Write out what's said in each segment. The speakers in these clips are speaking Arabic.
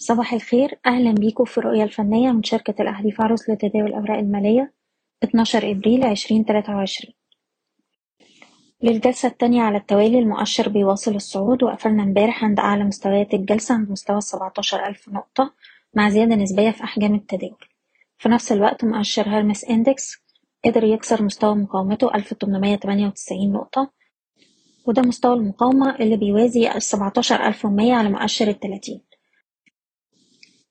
صباح الخير. أهلا بيكم في الرؤية الفنية من شركة الأهلي فارس لتداول الأوراق المالية. 12 إبريل 2023 للجلسة التانية على التوالي المؤشر بيواصل الصعود. وقفلنا امبارح عند أعلى مستويات الجلسة عند مستوى 17000 نقطة مع زيادة نسبية في أحجام التداول. في نفس الوقت مؤشر هرمس إندكس قدر يكسر مستوى مقاومته 1898 نقطة. وده مستوى المقاومة اللي بيوازي 17100 على مؤشر التلاتين.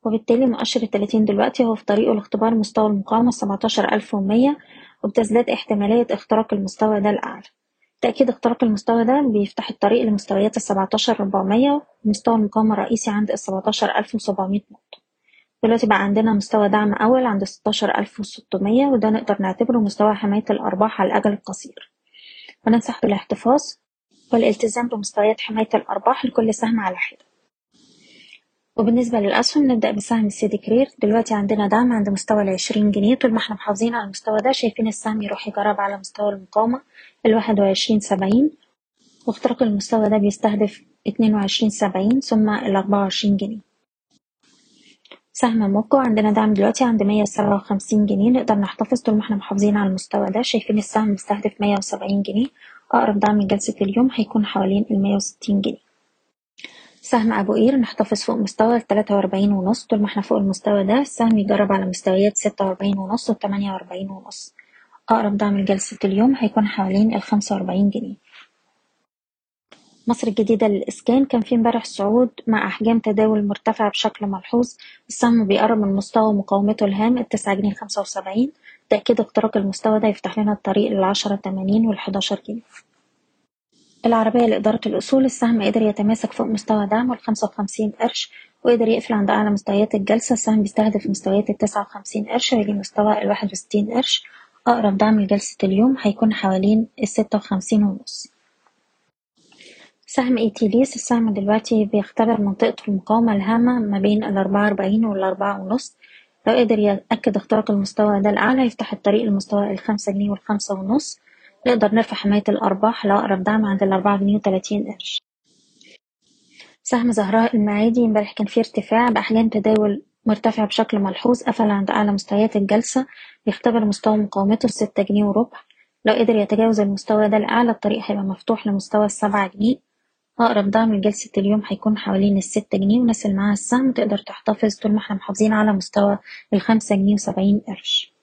وبالتالي مؤشر التلاتين دلوقتي هو في طريقه لاختبار مستوى المقاومة السبعتاشر ألف ومية وبتزداد احتمالية اختراق المستوى ده الأعلى. تأكيد اختراق المستوى ده بيفتح الطريق لمستويات السبعتاشر ربعمية ومستوى المقاومة الرئيسي عند السبعتاشر ألف وسبعمية نقطة. دلوقتي بقى عندنا مستوى دعم أول عند ستاشر ألف وستمية وده نقدر نعتبره مستوى حماية الأرباح على الأجل القصير. وننصح بالاحتفاظ والالتزام بمستويات حماية الأرباح لكل سهم على حدة وبالنسبة للأسهم نبدأ بسهم السيدي كرير. دلوقتي عندنا دعم عند مستوى العشرين جنيه. طول ما إحنا محافظين على المستوى ده شايفين السهم يروح يجرب على مستوى المقاومة الواحد وعشرين سبعين. واختراق المستوى ده بيستهدف اتنين وعشرين سبعين ثم الأربعة وعشرين جنيه. سهم موكو عندنا دعم دلوقتي عند مية سبعة وخمسين جنيه. نقدر نحتفظ طول ما إحنا محافظين على المستوى ده. شايفين السهم بيستهدف مية وسبعين جنيه. أقرب دعم جلسة اليوم هيكون حوالين المية وستين جنيه. سهم أبو قير نحتفظ فوق مستوى التلاتة وأربعين ونص طول ما إحنا فوق المستوى ده السهم يجرب على مستويات ستة وأربعين ونص وتمانية وأربعين ونص. أقرب دعم لجلسة اليوم هيكون حوالين الخمسة وأربعين جنيه. مصر الجديدة للإسكان كان في امبارح صعود مع أحجام تداول مرتفعة بشكل ملحوظ. السهم بيقرب من مستوى مقاومته الهام التسعة جنيه خمسة وسبعين. تأكيد اختراق المستوى ده يفتح لنا الطريق للعشرة تمانين والحداشر جنيه. العربية لإدارة الأصول السهم قدر يتماسك فوق مستوى دعمه الخمسة وخمسين قرش وقدر يقفل عند أعلى مستويات الجلسة. السهم بيستهدف مستويات التسعة وخمسين قرش ويجي مستوى الواحد وستين قرش. أقرب دعم لجلسة اليوم هيكون حوالين الستة وخمسين ونص. سهم ايتيليس السهم دلوقتي بيختبر منطقة المقاومة الهامة ما بين الأربعة أربعين والأربعة ونص. لو قدر يأكد اختراق المستوى ده الأعلى يفتح الطريق لمستوى الخمسة جنيه والخمسة ونص. نقدر نرفع حماية الأرباح لأقرب دعم عند الأربعة جنيه وتلاتين قرش. سهم زهراء المعادي امبارح كان فيه ارتفاع بأحجام تداول مرتفع بشكل ملحوظ قفل عند أعلى مستويات الجلسة بيختبر مستوى مقاومته الستة جنيه وربع. لو قدر يتجاوز المستوى ده الأعلى الطريق هيبقى مفتوح لمستوى السبعة جنيه. أقرب دعم لجلسة اليوم هيكون حوالين الستة جنيه اللي معاها السهم تقدر تحتفظ طول ما إحنا محافظين على مستوى الخمسة جنيه وسبعين قرش.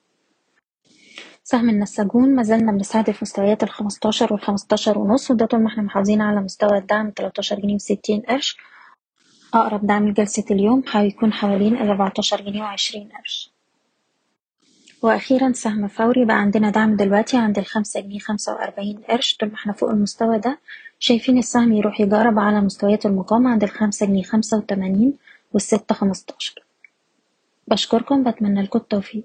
سهم النساجون مازلنا بنستهدف مستويات الخمستاشر والخمستاشر ونص وده طول ما إحنا محافظين على مستوى الدعم تلاتاشر جنيه وستين قرش. أقرب دعم لجلسة اليوم هيكون حوالين الأربعتاشر جنيه وعشرين قرش. وأخيرا سهم فوري بقى عندنا دعم دلوقتي عند الخمسة جنيه خمسة وأربعين قرش. طول ما إحنا فوق المستوى ده شايفين السهم يروح يجرب على مستويات المقاومة عند الخمسة جنيه خمسة وتمانين والستة خمستاشر. بشكركم بتمنى لكم التوفيق.